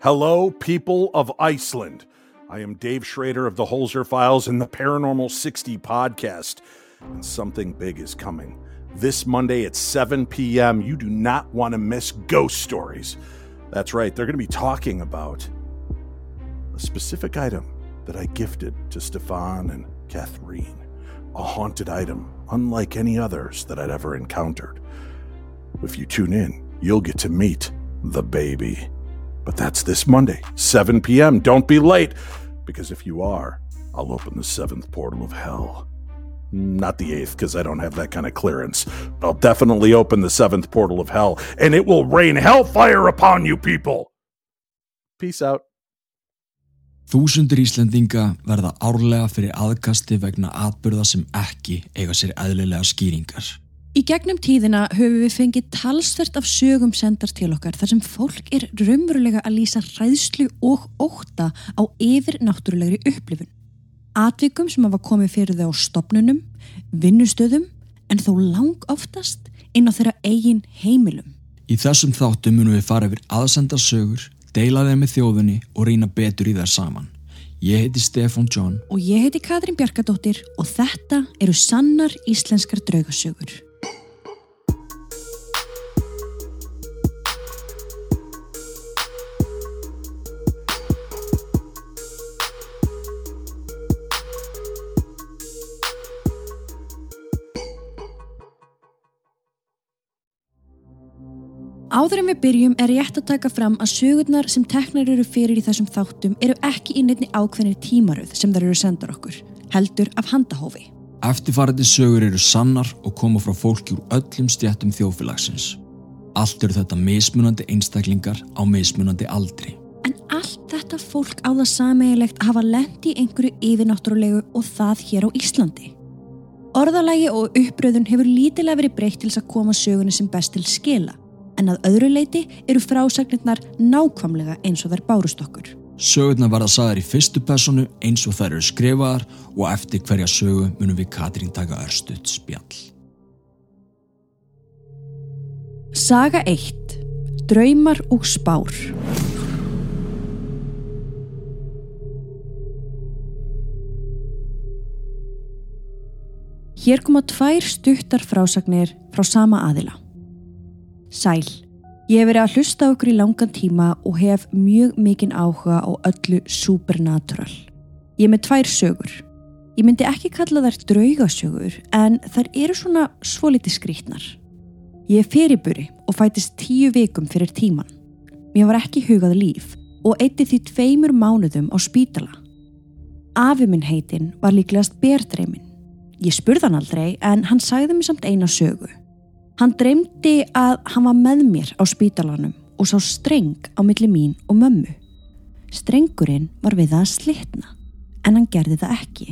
Hello, people of Iceland. I am Dave Schrader of the Holzer Files and the Paranormal 60 podcast. And something big is coming. This Monday at 7 p.m., you do not want to miss Ghost Stories. That's right, they're going to be talking about a specific item that I gifted to Stefan and Catherine. A haunted item, unlike any others that I'd ever encountered. If you tune in, you'll get to meet the baby. But that's this Monday, 7 p.m. Don't be late, because if you are, I'll open the seventh portal of hell. Not the eighth, because I don't have that kind of clearance. I'll definitely open the seventh portal of hell, and it will rain hellfire upon you people. Peace out. Þúsundur Íslendinga verða árlega fyrir aðkasti vegna atbyrða sem ekki eiga sér eðlilega skýringar. Í gegnum tíðina höfum við fengið talsvert af sögum sendar til okkar þar sem fólk er raunverulega að lýsa hræðslu og óta á yfir náttúrulegri upplifun. Atvikum sem hafa komið fyrir þau á stopnunum, vinnustöðum en þó lang oftast inn á þeirra eigin heimilum. Í þessum þáttum munum við fara yfir aðsendar sögur, deila þeim með þjóðunni og reyna betur í þær saman. Ég heiti Stefan John Og ég heiti Katrín Bjarkadóttir og þetta eru sannar íslenskar draugasögur. Áður en við byrjum er rétt að taka fram að sögurnar sem teknar eru fyrir í þessum þáttum eru ekki í nefni ákveðnir tímaröð sem þær eru sendar okkur, heldur af handahófi. Eftirfarandi sögur eru sannar og koma frá fólki úr öllum stjættum þjóðfélagsins. Allt eru þetta mismunandi einstaklingar á mismunandi aldri. En allt þetta fólk á það sameigilegt að hafa lendi í einhverju yfirnáttúrulegu og það hér á Íslandi. Orðalagi og uppröðun hefur lítilega verið breytt til þess að koma sögunni sem best til skila, en að öðru leiti eru frásagnirnar nákvamlega eins og þær bárust okkur. Sögurnar verða sagðar í fyrstu personu eins og þær eru skrifaðar og eftir hverja sögu munum við Katrín taka örstuðt spjall. Saga 1. Draumar og spár Hér koma tvær stuttar frásagnir frá sama aðila. Sæl, ég hef verið að hlusta okkur í langan tíma og hef mjög mikinn áhuga á öllu supernatural. Ég með tvær sögur. Ég myndi ekki kalla þær draugasögur en þær eru svona svolítið skrítnar. Ég er fyrirburi og fætist tíu vikum fyrir tíman. Mér var ekki hugað líf og eitti því tveimur mánuðum á spítala. Afi minn heitinn var líklegast berdreimin. Ég spurði hann aldrei en hann sagði mér samt eina sögu. Hann dreymdi að hann var með mér á spítalanum og sá streng á milli mín og mömmu. Strengurinn var við það að slitna en hann gerði það ekki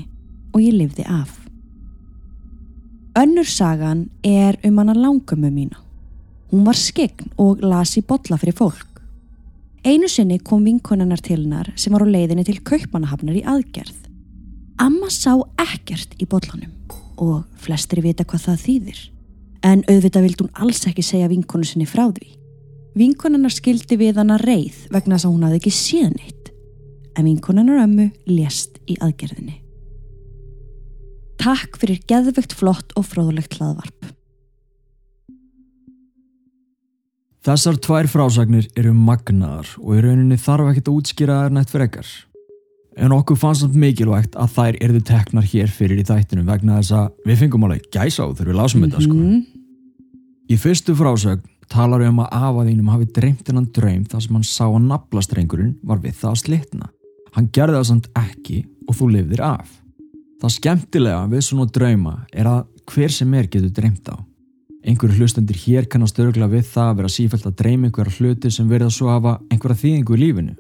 og ég lifði af. Önnur sagan er um hana langömmu mína. Hún var skegn og las í bolla fyrir fólk. Einu sinni kom vinkonennar til hennar sem var á leiðinni til kaupmanahafnar í aðgerð. Amma sá ekkert í bollanum og flestir vita hvað það þýðir. En auðvitað vildi hún alls ekki segja vinkonu sinni frá því. Vinkonennar skildi við hana reið vegna þess að hún hafði ekki síðan eitt. En vinkonennar ömmu lést í aðgerðinni. Takk fyrir geðvögt flott og fróðulegt hlaðvarp. Þessar tvær frásagnir eru magnaðar og í rauninni þarf ekkert að útskýra þær nætt fyrir ekkar. En okkur fannst samt mikilvægt að þær erðu teknar hér fyrir í þættinu vegna þess að við fengum alveg gæsa á þegar við lásum þetta sko. Í fyrstu frásögn talar um að afaðínum hafi dreymt hennan draum þar sem hann sá að naflastrengurinn var við það að slitna. Hann gerði það samt ekki og þú lifðir af. Það skemmtilega við svona drauma er að hver sem er getur dreymt á. Einhverju hlustendur hér kannast örgla við það að vera sífælt að dreyma einhverja hluti sem verða svo að hafa einhverja þýðingu í lífinu.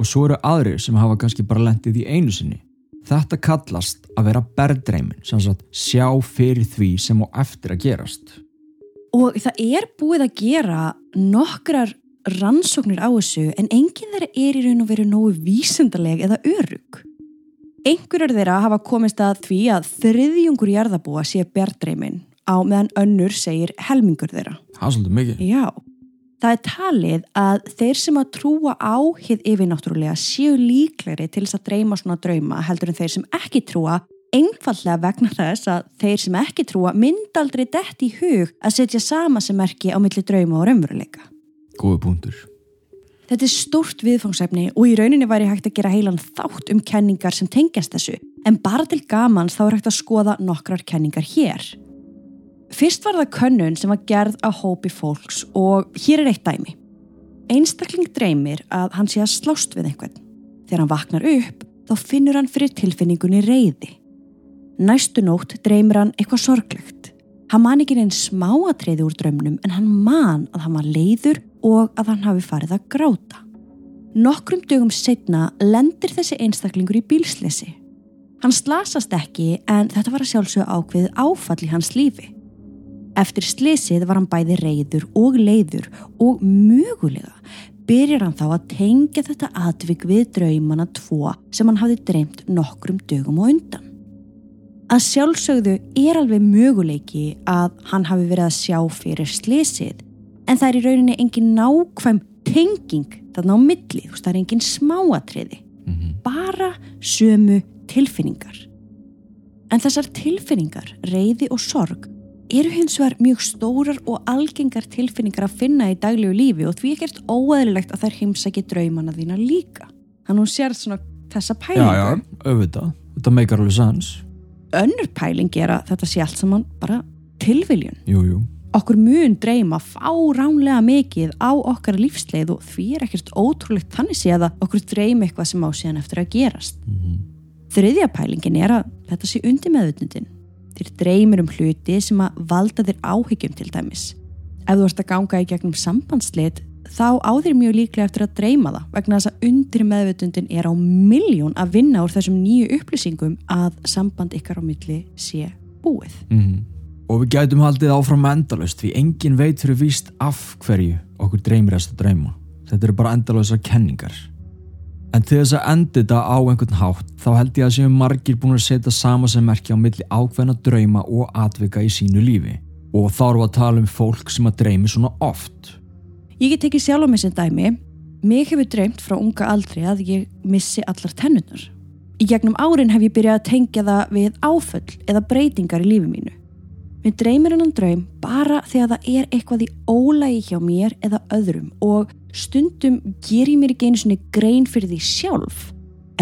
Og svo eru aðrir sem hafa kannski bara lendið í einu sinni. Þetta kallast að vera berðdreymin, sem sagt sjá fyrir því sem á eftir að gerast. Og það er búið að gera nokkrar rannsóknir á þessu en enginn þeirra er í raun og veru nógu vísendaleg eða örug. Einhverjar þeirra hafa komist að því að þriðjungur jarðabúa sé bjardreimin á meðan önnur segir helmingur þeirra. Það er svolítið mikið. Já, Það er talið að þeir sem að trúa á hið yfirnáttúrulega séu líklegri til þess að dreyma svona drauma heldur en þeir sem ekki trúa einfallega vegna þess að þeir sem ekki trúa myndaldri dett í hug að setja sama sem merki á milli drauma og raunveruleika. Góði punktur. Þetta er stórt viðfangsefni og í rauninni væri hægt að gera heilan þátt um kenningar sem tengjast þessu en bara til gamans þá er hægt að skoða nokkrar kenningar hér. Fyrst var það könnun sem var gerð á hópi fólks og hér er eitt dæmi. Einstakling dreymir að hann sé að slást við einhvern. Þegar hann vaknar upp þá finnur hann fyrir tilfinningunni reyði. Næstu nótt dreymir hann eitthvað sorglegt. Hann man ekki einn smáatriði úr drömnum en hann man að hann var leiður og að hann hafi farið að gráta. Nokkrum dögum setna lendir þessi einstaklingur í bílslesi. Hann slasast ekki en þetta var að sjálfsögja ákveð áfall í hans lífi. Eftir slesið var hann bæði reyður og leiður og mögulega byrjar hann þá að tengja þetta atvik við draumana tvo sem hann hafði dreymt nokkrum dögum og undan. Að sjálfsögðu er alveg möguleiki að hann hafi verið að sjá fyrir slesið en það er í rauninni engin nákvæm tenging þarna á milli, þú veist það er engin smáatriði, Mm -hmm. bara sömu tilfinningar. En þessar tilfinningar, reyði og sorg eru hins vegar mjög stórar og algengar tilfinningar að finna í daglegu lífi og því ekkert óæðilegt að þær heimsæki draumana þína líka. Þannig hún sér svona þessa Já, pælingu. já, auðvitað. Þetta meikar alveg sans. Önnur pæling er að þetta sé allt saman bara tilviljun. Jú, jú. Okkur mun dreyma fáránlega mikið á okkar lífsleið og því er ekkert ótrúlegt þannig séð að okkur dreyma eitthvað sem á síðan eftir að gerast. Mm Þriðja pælingin er að þetta sé undir meðutnundin. Þér dreymir um hluti sem að valda þér áhyggjum til dæmis. Ef þú ert að ganga í gegnum sambandslit þá á þér mjög líklega eftir að dreyma það vegna þess að undir meðutundin er á miljón að vinna úr þessum nýju upplýsingum að samband ykkar á milli sé búið. -hmm. Og við gætum haldið áfram endalaust því engin veit fyrir víst af hverju okkur dreymir þess að dreyma. Þetta eru bara endalausar kenningar. En til þess að endi þetta á einhvern hátt þá held ég að séum margir búin að setja sama sem merkja á milli ákveðna drauma og atvika í sínu lífi. Og þá við að tala um fólk sem að dreymi svona oft. Ég get ekki sjálf á mig sem dæmi. Mig hefur dreymt frá unga aldri að ég missi allar tennunar. Í gegnum árin hef ég byrjað að tengja það við áföll eða breytingar í lífi mínu. Mér dreymir hennan draum bara þegar það er eitthvað í ólægi hjá mér eða öðrum og stundum ger ég mér ekki einu svona grein fyrir því sjálf.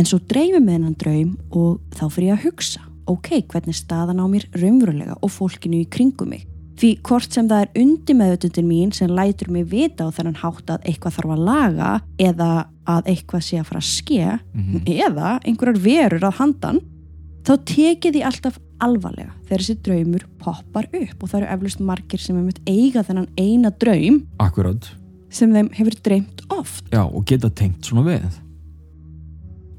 En svo dreymir með hennan draum og þá fyrir ég að hugsa, ok, hvernig staðan á mér raunverulega og fólkinu í kringum mig. Því hvort sem það er undir meðutundin mín sem lætur mig vita á þennan hátt að eitthvað þarf að laga eða að eitthvað sé að fara að ske Mhm. eða einhverjar verur að handan þá tekið því alltaf alvarlega þegar þessi draumur poppar upp og það eru eflust margir sem hefur eiga þennan eina draum Akkurát. sem þeim hefur dreymt oft. Já, og geta tengt svona við.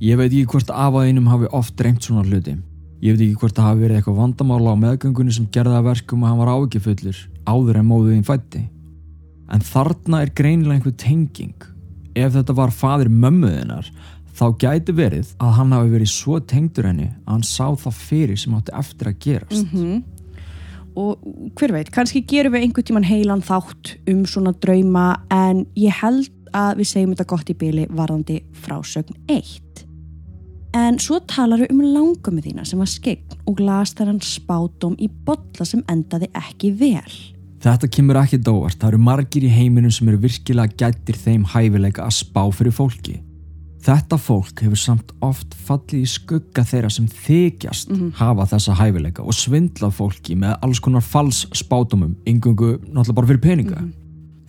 Ég veit ekki hvort afaðinum hafi oft dreymt svona hluti. Ég veit ekki hvort það hafi verið eitthvað vandamála á meðgöngunni sem gerði að verkum að hann var ágjöfullur áður en móðuðin fætti. En þarna er greinilega einhver tenging. Ef þetta var fadir mömmuðinar, þá gæti verið að hann hafi verið svo tengdur henni að hann sá það fyrir sem átti eftir að gerast. -hmm. Og hver veit, kannski gerum við einhvern tíman heilan þátt um svona drauma en ég held að við segjum þetta gott í byli varðandi frásögn 1. En svo talar við um langömmu þína sem var skegn og las þar hann spátum í bolla sem endaði ekki vel. Þetta kemur ekki dóvart, það eru margir í heiminum sem eru virkilega gættir þeim hæfileika að spá fyrir fólki. Þetta fólk hefur samt oft fallið í skugga þeirra sem þykjast hafa þessa hæfileika og svindlað fólki með alls konar fals spátumum, yngungu náttúrulega bara fyrir peninga.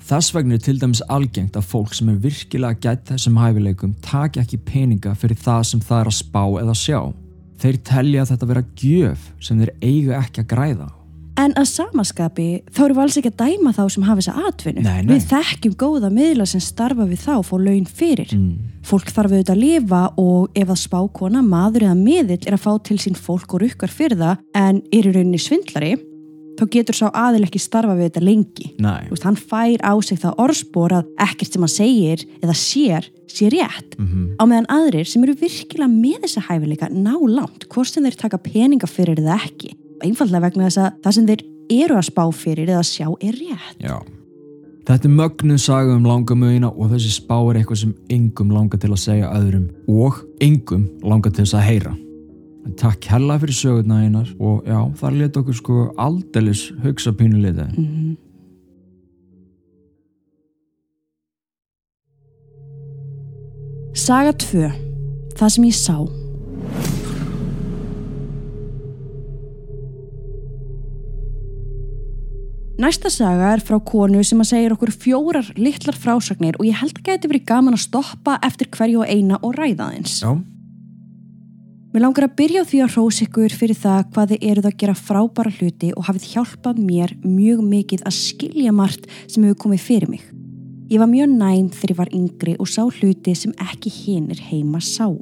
Þess vegna er til dæmis algengt að fólk sem er virkilega gætt þessum hæfileikum taki ekki peninga fyrir það sem það er að spá eða sjá. Þeir telja þetta vera gjöf sem þeir eiga ekki að græða. En að samaskapi þá eru við alls ekki að dæma þá sem hafa þessa atvinnu. Nei, nei. Við þekkjum góða miðla sem starfa við þá og fá laun fyrir. Mm. Fólk þarf auðvitað að lifa og ef að spákona, maður eða miðill er að fá til sín fólk og rukkar fyrir það en er í rauninni svindlari, þá getur sá aðil ekki starfa við þetta lengi. Veist, hann fær á sig það orðspor að ekkert sem hann segir eða sér, sé rétt. Mm Á meðan aðrir sem eru virkilega með þessa hæfileika ná langt, hvort sem þeir taka peninga fyrir eða ekki. Einfallega vegna þess að það sem þeir eru að spá fyrir eða sjá er rétt. Já. Þetta er mögnuð saga um langamögina og þessi spá er eitthvað sem engum langar til að segja öðrum og engum langar til þess að heyra. Takk hella fyrir sögurna einar og já, það leta okkur sko aldelis hugsa pínuleita. Mm -hmm. Saga 2. Það sem ég sá. Næsta saga er frá konu sem að segja okkur fjórar litlar frásagnir og ég held að geti verið gaman að stoppa eftir hverju og eina og ræða þeins. Já, Mér langar að byrja á því að hrós ykkur fyrir það hvað þið eruð að gera frábæra hluti og hafið hjálpað mér mjög mikið að skilja margt sem hefur komið fyrir mig. Ég var mjög næm þegar ég var yngri og sá hluti sem ekki hinnir heima sáu.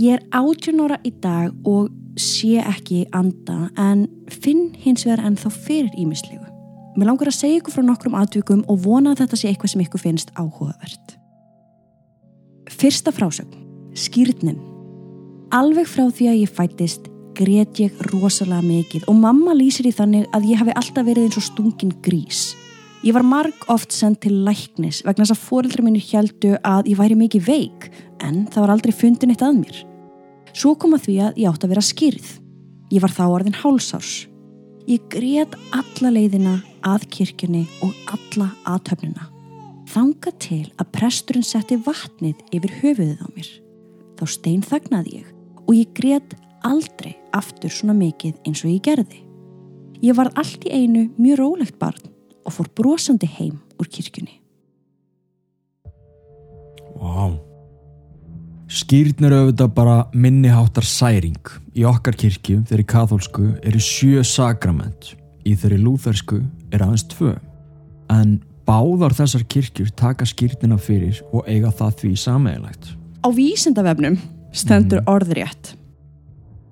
Ég er 18 ára í dag og sé ekki anda en finn hins vegar ennþá fyrir ímislegu. Mér langar að segja ykkur frá nokkrum aðtökum og vona að þetta sé eitthvað sem ykkur finnst áhugavert. Fyrsta frásögn. Skýrnin. Alveg frá því að ég fættist grét ég rosalega mikið og mamma lýsir í þannig að ég hafi alltaf verið eins og stungin grís. Ég var marg oft sendt til læknis vegna þess að fóreldra minni heldu að ég væri mikið veik en það var aldrei fundin eitt að mér. Svo kom að því að ég átt að vera skýrð. Ég var þá orðin hálsárs. Ég grét alla leiðina að kirkjunni og alla aðtöfnina. Þanga til að presturinn setti vatnið yfir höfuðið á mér. Þá stein þagnaði ég og ég grét aldrei aftur svona mikið eins og ég gerði. Ég var allt í einu mjög rólegt barn og fór brosandi heim úr kirkjunni. Vá. Skýrn er auðvitað bara minniháttar særing. Í okkar kirkju, þeirri kathólsku, eru sjö sakrament. Í þeirri lúþersku er aðeins tvö. En báðar þessar kirkjur taka skýrnina fyrir og eiga það því sameigilegt. Á vísindavefnum stendur orðrétt.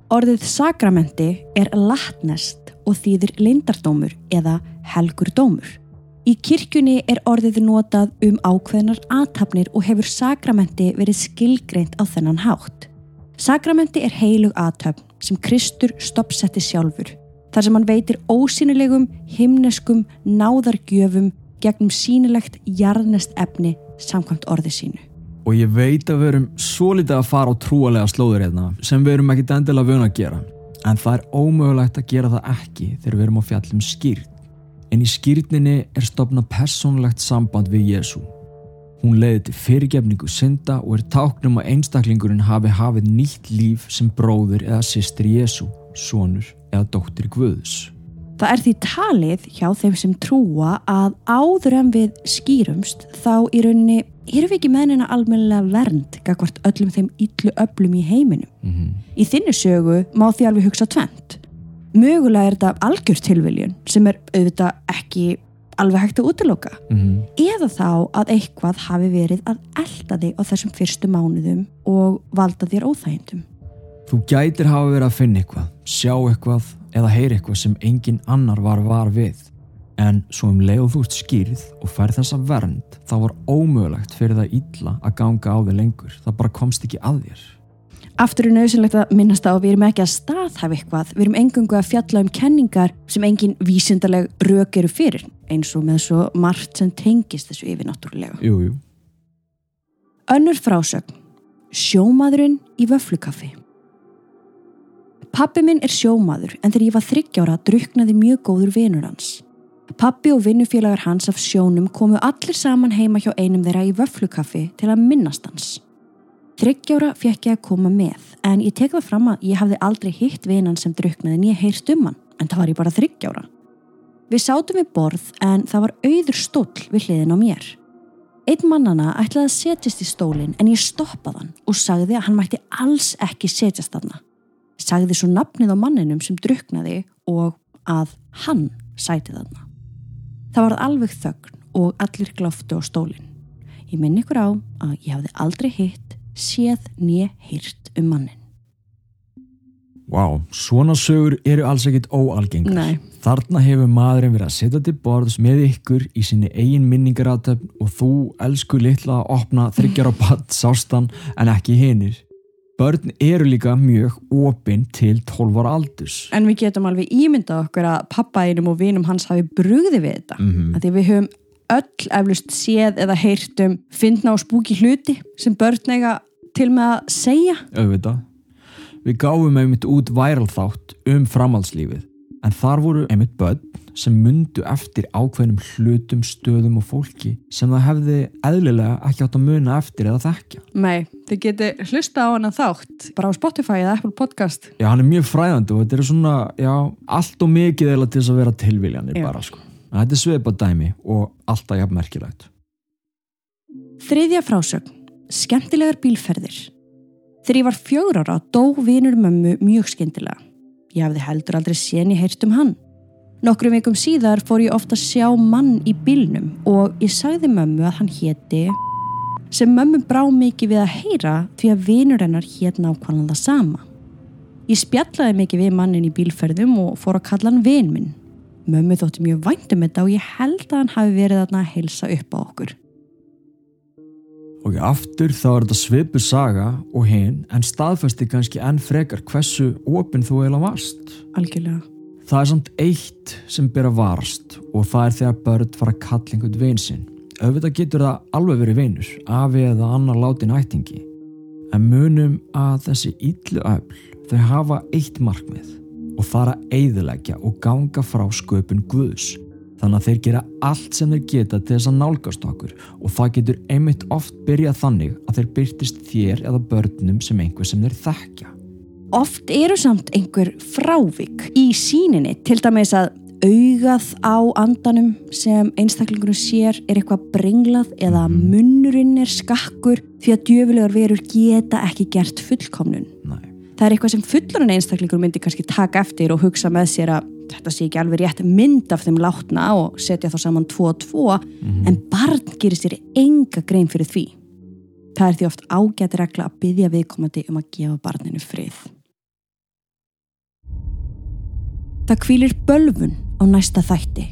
Orðið sakramenti er latnest og þýðir lindardómur eða helgur dómur. Í kirkjunni er orðið notað um ákveðnar aðtapnir og hefur sakramenti verið skilgreint á þennan hátt. Sakramenti er heilug aðtöfn sem Kristur stoppsetti sjálfur, þar sem hann veitir ósynilegum, himneskum, náðargjöfum gegnum sínilegt jarðnest efni samkvæmt orði sínu. Og ég veit að við erum svo litið að fara á trúalega slóður hérna sem við erum ekkit endilega vöna að gera. En það er ómögulegt að gera það ekki þegar við erum á fjallum skýrt. En í skýrtninni er stopna persónlegt samband við Jésu. Hún leiði til fyrirgefningu synda og er táknum að einstaklingurinn hafi hafið nýtt líf sem bróður eða systir Jésu, sonur eða dóttir Guðs. Það er því talið hjá þeim sem trúa að áður en við skýrumst þá í rauninni erum við ekki meðnina almennilega vernd gagvart öllum þeim yllu öllum í heiminum. Mm -hmm. Í þinni sögu má því alveg hugsa tvent. Mögulega er þetta algjör tilviljun sem er auðvitað ekki alveg hægt að útiloka. Mm -hmm. Eða þá að eitthvað hafi verið að elda þig á þessum fyrstu mánuðum og valda þér óþægindum. Þú gætir hafa verið að finna eitthvað, sjá eitthvað eða heyra eitthvað sem engin annar var var við. En svo um leið og þú ert skýrð og fær þessa vernd, þá var ómögulegt fyrir það illa að ganga á þig lengur. Það bara komst ekki að þér. Aftur er nöðsynlegt að minnast á að við erum ekki að staðhæfa eitthvað, við erum engungu að fjalla um kenningar sem engin vísindarleg rauk eru fyrir, eins og með svo margt sem tengist þessu yfirnáttúrulega. Jú, jú. Önnur frásögn. Sjómaðurinn í vöflukaffi. Pappi minn er sjómaður en þegar ég var þryggjára druknaði mjög góður vinur hans. Pappi og vinnufélagar hans af sjónum komu allir saman heima hjá einum þeirra í vöflukaffi til að minnast hans. Þryggjára fekk ég að koma með en ég tek það fram að ég hafði aldrei hitt vinan sem druknaði en ég heyrst um hann en það var ég bara þryggjára. Við sátum við borð en það var auður stóll við hliðin á mér. Einn mannana ætlaði að setjast í stólinn en ég stoppaði hann og sagði að hann mætti alls ekki setjast þarna. Sagði svo nafnið á manninum sem druknaði og að hann sæti þarna. Það var alveg þögn og allir glóftu á stólinn. Ég minn ykkur á að ég hafði aldrei hitt, séð nýja hýrt um mannin. Vá, svona sögur eru alls ekkit óalgengar. Nei. Þarna hefur maðurinn verið að setja til borðs með ykkur í sinni eigin minningarátöfn og þú, elsku litla, að opna þryggjar á patt sástan en ekki hinnir. Börn eru líka mjög opinn til 12 ára aldurs. En við getum alveg ímyndað okkur að pappainum og vinum hans hafi brugði við þetta. Mhm. Af Því við höfum öll eflust séð eða heyrt um finna og spúki hluti sem börn eiga til með að segja. auðvitað. Við gáfum einmitt út væral þátt um framhaldslífið en þar voru einmitt börn sem mundu eftir ákveðnum hlutum, stöðum og fólki sem það hefði eðlilega ekki átt að muna eftir eða þekkja. Nei, þið geti hlusta á hana þátt bara á Spotify eða Apple Podcast. Já, hann er mjög fræðandi og þetta er svona, já, allt og mikið eða til þess að vera tilviljanir Já. bara, sko. En þetta er svipað dæmi og alltaf jafn merkilegt. Þriðja frásögn. Skemmtilegar bílferðir. Þegar ég var fjögur ára dó vinur mömmu mjög skemmtilega. Ég hafði heldur aldrei séni heyrt um hann. Nokkrum vikum síðar fór ég ofta að sjá mann í bílnum og ég sagði mömmu að hann héti sem mömmu brá mikið við að heyra því að vinur hennar hét nákvæmlega sama. Ég spjallaði mikið við mannin í bílferðum og fór að kalla hann vin minn. Mömmu þótti mjög vænt um þetta og ég held að hann hafi verið að heilsa upp á okkur. Og aftur þá er þetta svipu saga og hinn en staðfesti kannski enn frekar hversu opinn þú eiginlega varst. Algjörlega. Það er samt eitt sem ber að varast og það er þegar börn fara að kalla einhvern vin sinn. Auðvitað getur það alveg verið vinur, afi eða annar látin ættingi. En munum að þessi ítlu öfl þau hafa eitt markmið og fara að eyðileggja og ganga frá sköpun Guðs. Þannig að þeir gera allt sem þeir geta til þess að nálgast okkur og það getur einmitt oft byrjað þannig að þeir byrtist þér eða börnum sem einhver sem þeir þekkja. Oft eru samt einhver frávik í síninni, til dæmis að augað á andanum sem einstaklingunum sér er eitthvað brenglað eða munnurinn er skakkur því að djöfulegar verur geta ekki gert fullkomnun. Nei. Það er eitthvað sem fullorinn einstaklingur myndi kannski taka eftir og hugsa með sér að þetta sé ekki alveg rétt mynd af þeim látna og setja þá saman tvo og tvo en barn gerir sér enga grein fyrir því. Það er því oft ágætt regla að byggja viðkomandi um að gefa barninu frið. Það kvílir bölvun á næsta þætti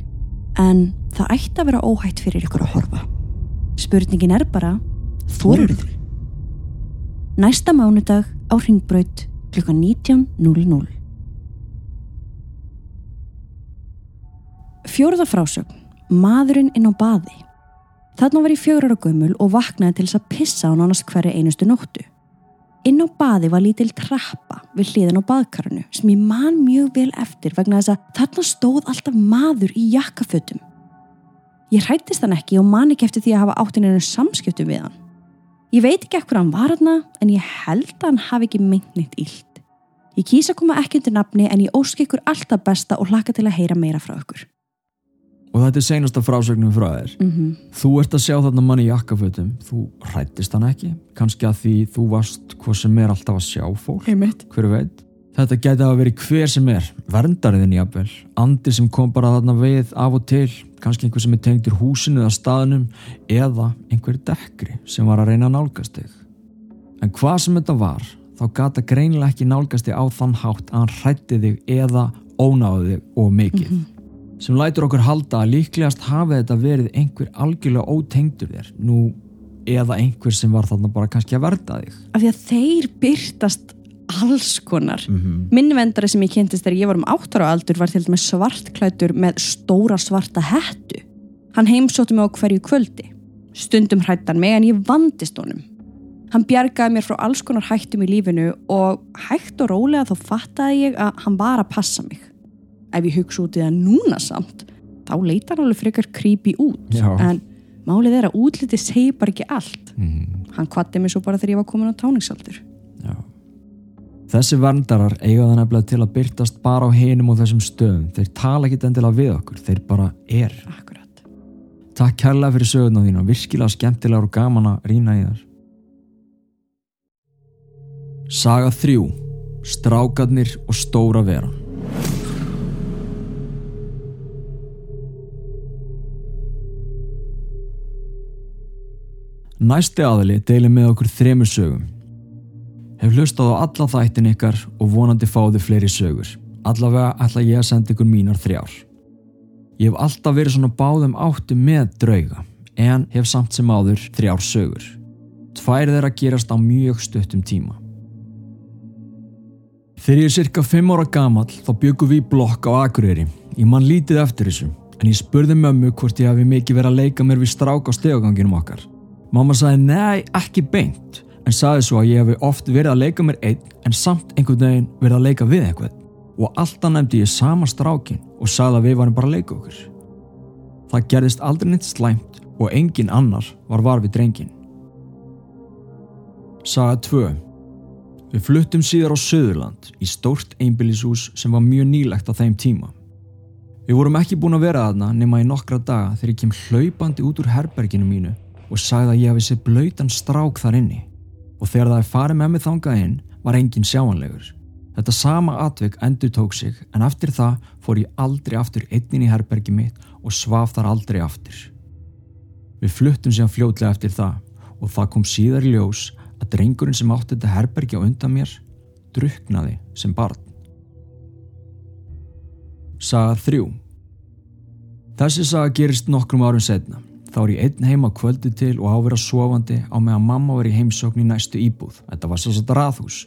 en það ætti að vera óhætt fyrir ykkur að horfa. Spurningin er bara, þorur þið? Næsta mánudag á Ringbraut kl. 19.00. Fjóruða frásögn, maðurinn inn á baði. Þarna var ég fjögur ára gömul og vaknaði til þess að pissa á nánast hverju einustu nóttu. Inn á baði var lítil trappa við hliðin á baðkarinu sem ég man mjög vel eftir vegna þess að þarna stóð alltaf maður í jakkafötum. Ég hrættist hann ekki og man ekki eftir því að hafa áttinn einu samskiptum við hann. Ég veit ekki ekkur hann var hann en ég held að hann hafi ekki meint neitt illt. Ég kýsa að koma ekki undir nafni en ég ósk ykkur alltaf besta og hlaka til að heyra meira frá ykkur. Og þetta er seinasta frásögnum frá þér. Mm -hmm. Þú ert að sjá þarna manni í jakkafötum, þú hrættist hann ekki, kannski að því þú varst hvað sem er alltaf að sjá fólk, hver veit. Þetta gæti að vera hver sem er, verndariðin jafnvel, andi sem kom bara þarna við af og til, kannski einhver sem er tengdur húsinu eða staðnum, eða einhver dekkri sem var að reyna að nálgast þig. En hvað sem þetta var, þá gata greinilega ekki nálgast þig á þann hátt að hann hrætti þig eða ónáði þig og mikið sem lætur okkur halda að líklegast hafi þetta verið einhver algjörlega ótengdur þér nú eða einhver sem var þarna bara kannski að verða þig Af því að þeir byrtast alls konar. mm -hmm. Minn vendari sem ég kynntist þegar ég var um áttara aldur var til dæmis svartklætur með stóra svarta hettu. Hann heimsótti mig á hverju kvöldi. Stundum hrættan mig en ég vandist honum. Hann bjargaði mér frá alls konar hættum í lífinu og hægt og rólega þá fattaði ég að hann var að passa mig. Ef ég hugsa út í það núna samt, þá leitar hann alveg frekar creepy út. Já. En málið er að útliti segir bara ekki allt. Mm Hann kvatti mig svo bara þegar ég var komin á táningsaldur. Já. Þessi verndarar eiga það nefnilega til að byrtast bara á hinum og þessum stöðum þeir tala ekki endilega við okkur, þeir bara er Akkurat. Takk kærlega fyrir söguna þína, virkilega skemmtilegar og gaman að rýna í þar Saga 3 Strákarnir og stóra veran Næsti aðli deilir með okkur þremur sögum. Hef hlustað á alla þættin ykkar og vonandi fáðu fleiri sögur. Allavega ætla ég að senda ykkur mínar þrjár. Ég hef alltaf verið svona báðum áttu með drauga, en hef samt sem áður þrjár sögur. Tvær þeirra gerast á mjög stuttum tíma. Þegar ég er cirka 5 ára gamall þá byggum við blokk á Akureyri. Ég man lítið eftir þessu. En ég spurði mömmu hvort ég hafi mikið verið að leika mér við strák á stegaganginum okkar. Mamma sagði nei, ekki beint, en sagði svo að ég hafi oft verið að leika mér einn en samt einhvern veginn verið að leika við einhvern. Og alltaf nefndi ég sama strákin og sagði að við varum bara að leika okkur. Það gerðist aldrei neitt slæmt og engin annar var var við drengin. Saga 2 Við fluttum síðar á Söðurland í stórt einbillishús sem var mjög nýlegt á þeim tíma. Við vorum ekki búin að vera aðna nema í nokkra daga þegar ég kem hlaupandi út úr herberginu mínu og sagði að ég hafi sér blöytan strák þar inni og þegar það er farið með mig þangað inn var engin sjáanlegur. Þetta sama atvik endur tók sig en eftir það fór ég aldrei aftur einnin í herbergi mitt og svaf þar aldrei aftur. Við fluttum sér fljótlega eftir það og það kom síðar í ljós að drengurinn sem átti þetta herbergi á undan mér druknaði sem barn. Saga 3 Þessi saga gerist nokkrum árum setna. Þá er ég einn heima kvöldi til og ávera sofandi á meðan mamma var í heimsókn í næstu íbúð. Þetta var svo rathús.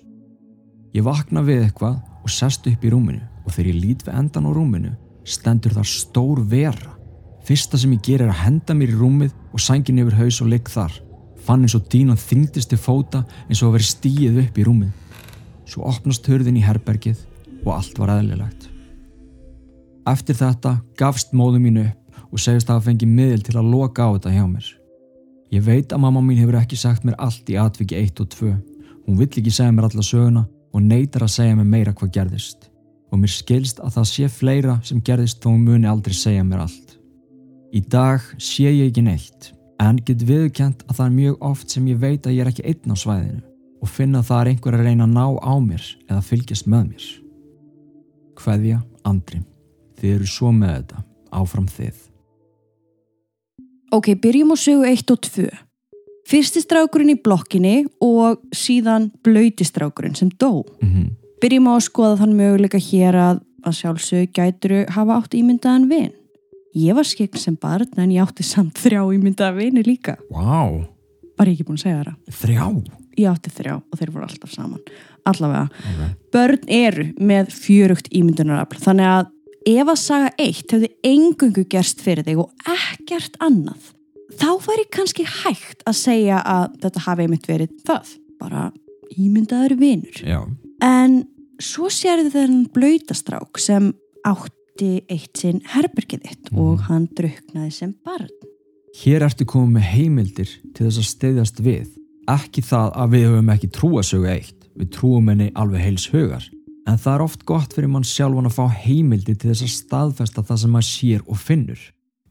Ég vakna við eitthvað og sest upp í rúminu og þegar ég lít við endan á rúminu stendur þar stór vera. Fyrsta sem ég ger er að henda mér í rúmið og sængin yfir haus og ligg þar. Fann eins og dínan þyngdist til fóta eins og að veri stíið upp í rúmið. Svo opnast hörðin í herbergið og allt var eðlilegt. Eftir þetta gafst móðu mín upp og segist að það fengi miðil til að loka á þetta hjá mér. Ég veit að mamma mín hefur ekki sagt mér allt í atviki 1 og 2. Hún vill ekki segja mér alla söguna og neytar að segja mér meira hvað gerðist. Og mér skilst að það sé fleira sem gerðist þó hún muni aldrei segja mér allt. Í dag sé ég ekki neitt en get viðkjent að það er mjög oft sem ég veit að ég er ekki einn á svæðinu og finna að það er einhver að reyna að ná á mér eða fylgjast með mér. Hveðja, Andri. Þið eru svo með þetta. Áfram þið. Ok, byrjum á sögu 1 og 2. Fyrsti strákurinn í blokkinni og síðan blöyti strákurinn sem dó. Mm -hmm. Byrjum á að skoða þann möguleika hér að að sjálfsög gæturu hafa átt ímyndaðan vin. Ég var skegn sem barn en ég átti samt þrjá ímyndaða vini líka. Wow. Var ég ekki búin að segja það? þrjá. Ég átti þrjá og þeir voru alltaf saman. Allavega. Okay. Börn eru með fjörugt ímyndunarafl þannig að ef að saga eitt hefði engungu gerst fyrir þig og ekkert annað þá væri kannski hægt að segja að þetta hafi einmitt verið það bara ímyndaður vinur Já. en svo sérðu þennan blöytastrák sem átti eitt sinn herbergið þitt Mhm. og hann druknaði sem barn Hér ertu komið með heimildir til þess að steyðjast við. Ekki það að við höfum ekki trúasögu eitt. Við trúum henni alveg heils hugar. En það er oft gott fyrir mann sjálfan að fá heimildir til þess að staðfesta það sem maður sér og finnur.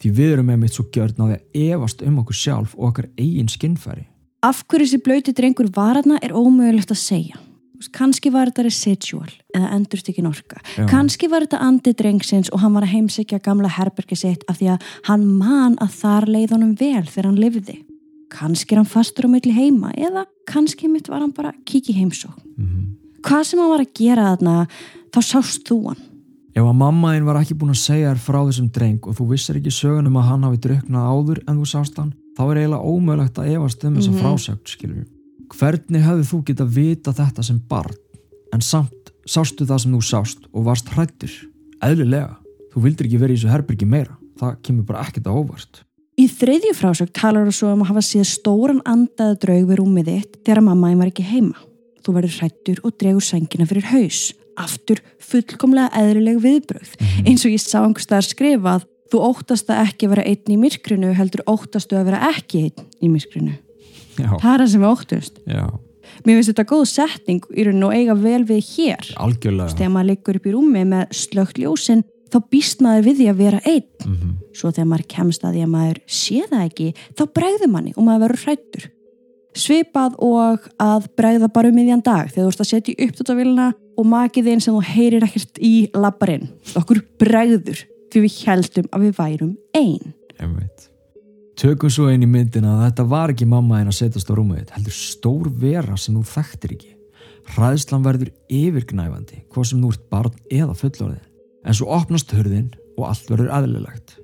Því við erum með mitt svo gjörn á því að efast um okkur sjálf og okkar eigin skinnfæri. Af hverju þessi blöyti drengur var aðna er ómögulegt að segja. Kannski var þetta residual eða endurst ekki norka. Já. Kannski var þetta andi drengsins og hann var að heimsækja gamla herbergi sitt af því að hann man að þar leið honum vel þegar hann lifði. Kannski er hann fastur á milli heima eða kannski mitt var hann bara í heimsókn. Mm Hvað sem hann var að gera þarna, þá sást þú hann. Ef að mamma þín var ekki búin að segja þér frá þessum dreng og þú vissir ekki sögunum að hann hafi druknað áður en þú sást hann, þá er eiginlega ómögulegt að efast um þessa Mhm. frásögt, skilur. Hvernig hefði þú getað vita þetta sem barn, en samt sástu það sem þú sást og varst hrættur? Eðlilega, þú vildir ekki verið í þessu herbergi meira, það kemur bara ekkert á óvart. Í þriðju frásögn talar þú svo um að hafa séð stóran andaða draug við rúmið þitt þegar mamma þín var ekki heima. Þú verður hrættur og dregur sængina fyrir haus. Aftur fullkomlega eðrileg viðbröð. Eins og ég sá einhvers staðar skrifað, þú óttast að ekki vera einn í myrkrinu heldur óttastu að vera ekki einn í myrkrinu. Já, Það er það sem við óttust. já, Mér finnst þetta góð setning í raun og eiga vel við hér. Þegar maður liggur upp í rúmi með slögt ljósin, þá býst maður við því að vera einn. Mm Svo þegar maður kemst að því að maður sé það ekki, þá bregður manni og maður verður hrættur. Svipað og að bregða bara um miðjan dag þegar þú ert að setja í upptötavíluna og makiðinn sem þú heyrir ekkert í labbarinn. Okkur bregður því við heldum að við værum einn. Einmitt. Tökum svo einn í myndina að þetta var ekki mamma en að setjast á rúmið þitt, heldur stór vera sem þú þekktir ekki. Hræðslan verður yfirgnæfandi, hvað sem þú ert barn eða fullorðið. En svo opnast hurðin og allt verður aðlilegt.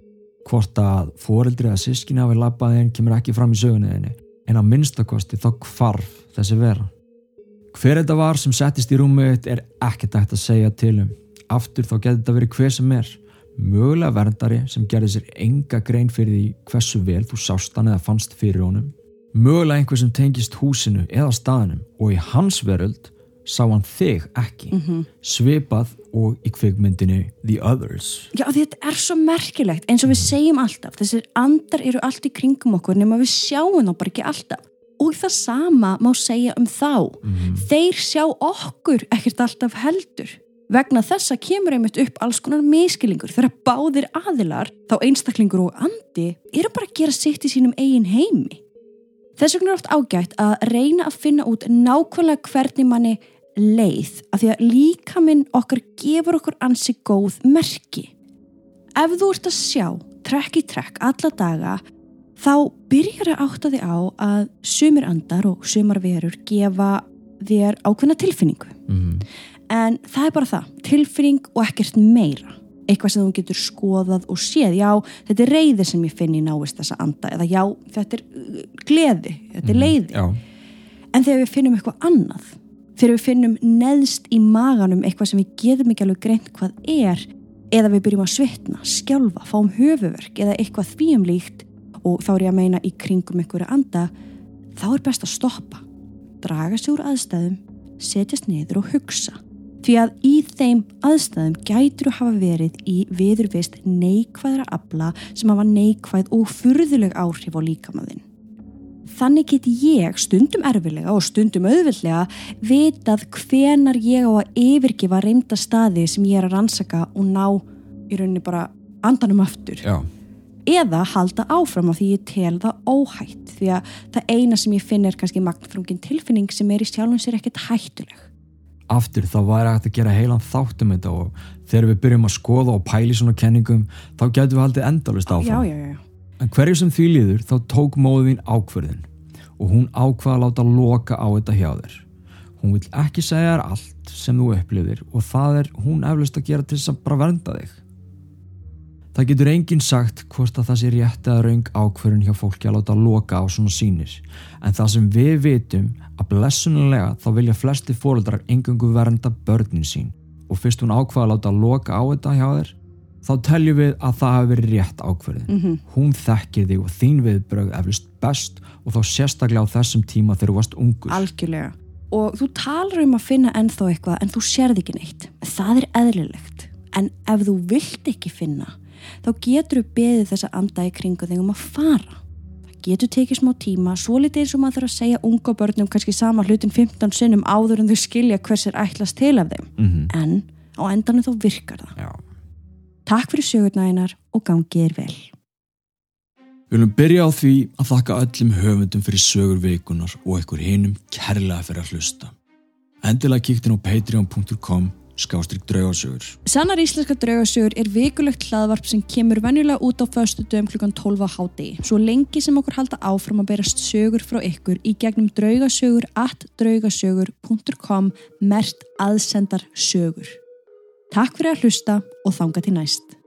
Hvort að foreldri eða sískinni hafi labbað einn kemur ekki fram í sögunniðinni, en að minnstakosti þá hvarf þessi vera. Hver þetta var sem settist í rúmið er ekkert hægt að segja til um. Aftur þá getur þetta verið hver sem er. mögulega verndari sem gerði sér enga grein fyrir því hversu vel þú sást hann eða fannst fyrir honum, mögulega einhver sem tengist húsinu eða staðinum og í hans veröld sá hann þig ekki, svipað og í kvikmyndinu The Others. Já, þetta er svo merkilegt eins og við segjum alltaf, þessir andar eru allt í kringum okkur nema við sjáum þá bara ekki alltaf. Og það sama má segja um þá. Þeir sjá okkur ekkert alltaf heldur. Vegna þessa kemur einmitt upp alls konar miskilingur þegar báðir aðilar, þá einstaklingur og andi, eru bara að gera sitt í sínum eigin heimi. Þess vegna er oft ágætt að reyna að finna út nákvæmlega hvernig manni leið af því að líka minn okkar gefur okkur ansi góð merki. Ef þú ert að sjá trekk í trekk alla daga þá byrjar að átta þig á að sumir andar og sumar verur gefa þér ákveðna tilfinningu. Mm en það er bara það, tilfinning og ekkert meira. Eitthvað sem þú getur skoðað og séð, já, þetta er reyði sem ég finn í návist þessa anda, eða já, þetta er uh, gleði, þetta er leiði. Já, en þegar við finnum eitthvað annað þegar við finnum neðst í maganum eitthvað sem við getum ekki alveg greint hvað er eða við byrjum að svitna, skjálfa, fáum höfuverk eða eitthvað þvíumlíkt og þá er ég að meina í kringum einhverja anda þá er best að stoppa draga sig úr aðstæðum setjast niður og hugsa. Því að í þeim aðstæðum gætur að hafa verið í viðurvist neikvæðra afla sem hafa neikvæð og furðuleg áhrif á líkamaðinn Þannig get ég stundum erfilega og stundum auðvildlega vitað hvenar ég á að yfirgefa reymda staði sem ég er að rannsaka og ná í rauninni bara andanum aftur. já, Eða halda áfram af því ég tel það óhætt því að það eina sem ég finn er kannski magnfrungin tilfinning sem er í sjálfum sér ekkert hættuleg. aftur þá væri hægt að gera heilan þáttum þetta og þegar við byrjum að skoða og pæli svona kenningum þá getum við haldið endalust áfram. Já, já, já. En hverju sem því líður þá tók móðin ákverðin og hún ákvaða að láta loka á þetta hjá þér. Hún vil ekki segja þér allt sem þú upplifir og það er hún eflust að gera til þess að bara vernda þig. Það getur enginn sagt hvort að það sé rétt eða raung ákverðin hjá fólki að láta loka á svona sínir en það sem við vitum að blessunulega þá vilja flesti fóreldrar engungu vernda börnin sín og fyrst hún ákvaða að láta loka á þetta hjá þér þá teljum við að það hafi verið rétt ákverðin Mm hún þekkir þig og þín viðbrögð eflust best og þá sérstaklega á þessum tíma þegar þú varst ungur Algjörlega. Og þú talar um að finna ennþá eitthvað en þú sérð ekki neitt. Það er eðlilegt. En ef þú vilt ekki finna, þá getur þú beðið þessa anda í kringu þig um að fara. Það getur tekið smá tíma, svo litið eins og maður þarf að segja unga börnum kannski sama hlutin 15 sinnum áður en þau skilja hvers er ætlast til af þeim. mm En á endanum þá virkar það. Já. Takk fyrir sögurnæginar og gangið er vel. Við viljum byrja á því að þakka öllum höfundum fyrir sögur vikunar og ekkur hinum kærlega fyrir að hlusta. Endilega kíktin á patreon.com skástrík draugasögur. Sannar íslenska draugasögur er vikulegt hlaðvarp sem kemur venjulega út á föstu dögum klukkan 12 á hádegi. Svo lengi sem okkur halda áfram að berast sögur frá ykkur í gegnum draugasögur at draugasögur.com mert aðsendar sögur. Takk fyrir að hlusta og þanga til næst.